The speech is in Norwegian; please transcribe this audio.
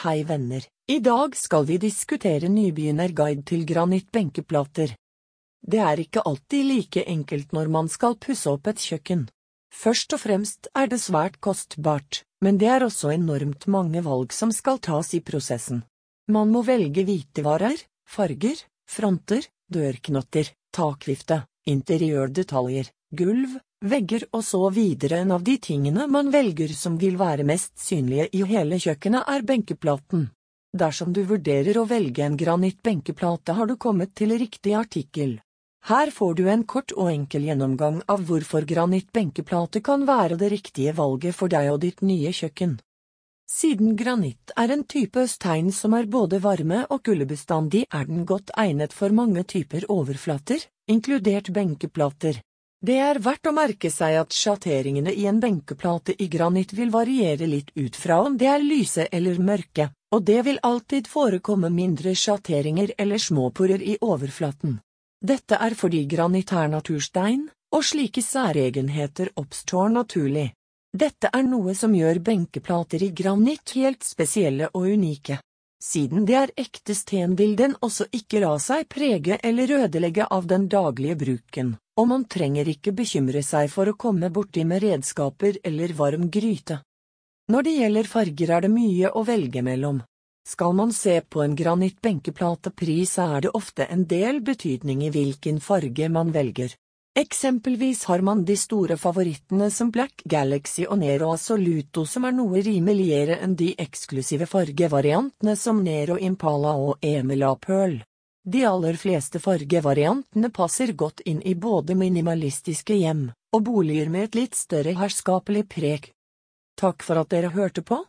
Hei venner, i dag skal vi diskutere nybegynnerguide til granittbenkeplater. Det er ikke alltid like enkelt når man skal pusse opp et kjøkken. Først og fremst er det svært kostbart, men det er også enormt mange valg som skal tas i prosessen. Man må velge hvitevarer, farger, fronter, dørknotter, takvifte, interiørdetaljer, gulv, vegger og så videre. En av de tingene man velger som vil være mest synlige i hele kjøkkenet er benkeplaten. Dersom du vurderer å velge en granittbenkeplate har du kommet til riktig artikkel. Her får du en kort og enkel gjennomgang av hvorfor granittbenkeplate kan være det riktige valget for deg og ditt nye kjøkken. Siden granitt er en type stein som er både varme- og kuldebestandig, er den godt egnet for mange typer overflater, inkludert benkeplater. Det er verdt å merke seg at sjatteringene i en benkeplate i granitt vil variere litt ut fra om det er lyse eller mørke, og det vil alltid forekomme mindre sjatteringer eller småporer i overflaten. Dette er fordi granitt er naturstein, og slike særegenheter oppstår naturlig. Dette er noe som gjør benkeplater i granitt helt spesielle og unike. Siden det er ekte sten vil den også ikke la seg prege eller ødelegge av den daglige bruken, og man trenger ikke bekymre seg for å komme borti med redskaper eller varm gryte. Når det gjelder farger er det mye å velge mellom. Skal man se på en granittbenkeplate pris er det ofte en del betydning i hvilken farge man velger. Eksempelvis har man de store favorittene som Black Galaxy og Nero Assoluto som er noe rimeligere enn de eksklusive fargevariantene som Nero Impala og Emila Pearl. De aller fleste fargevariantene passer godt inn i både minimalistiske hjem og boliger med et litt større herskapelig preg. Takk for at dere hørte på.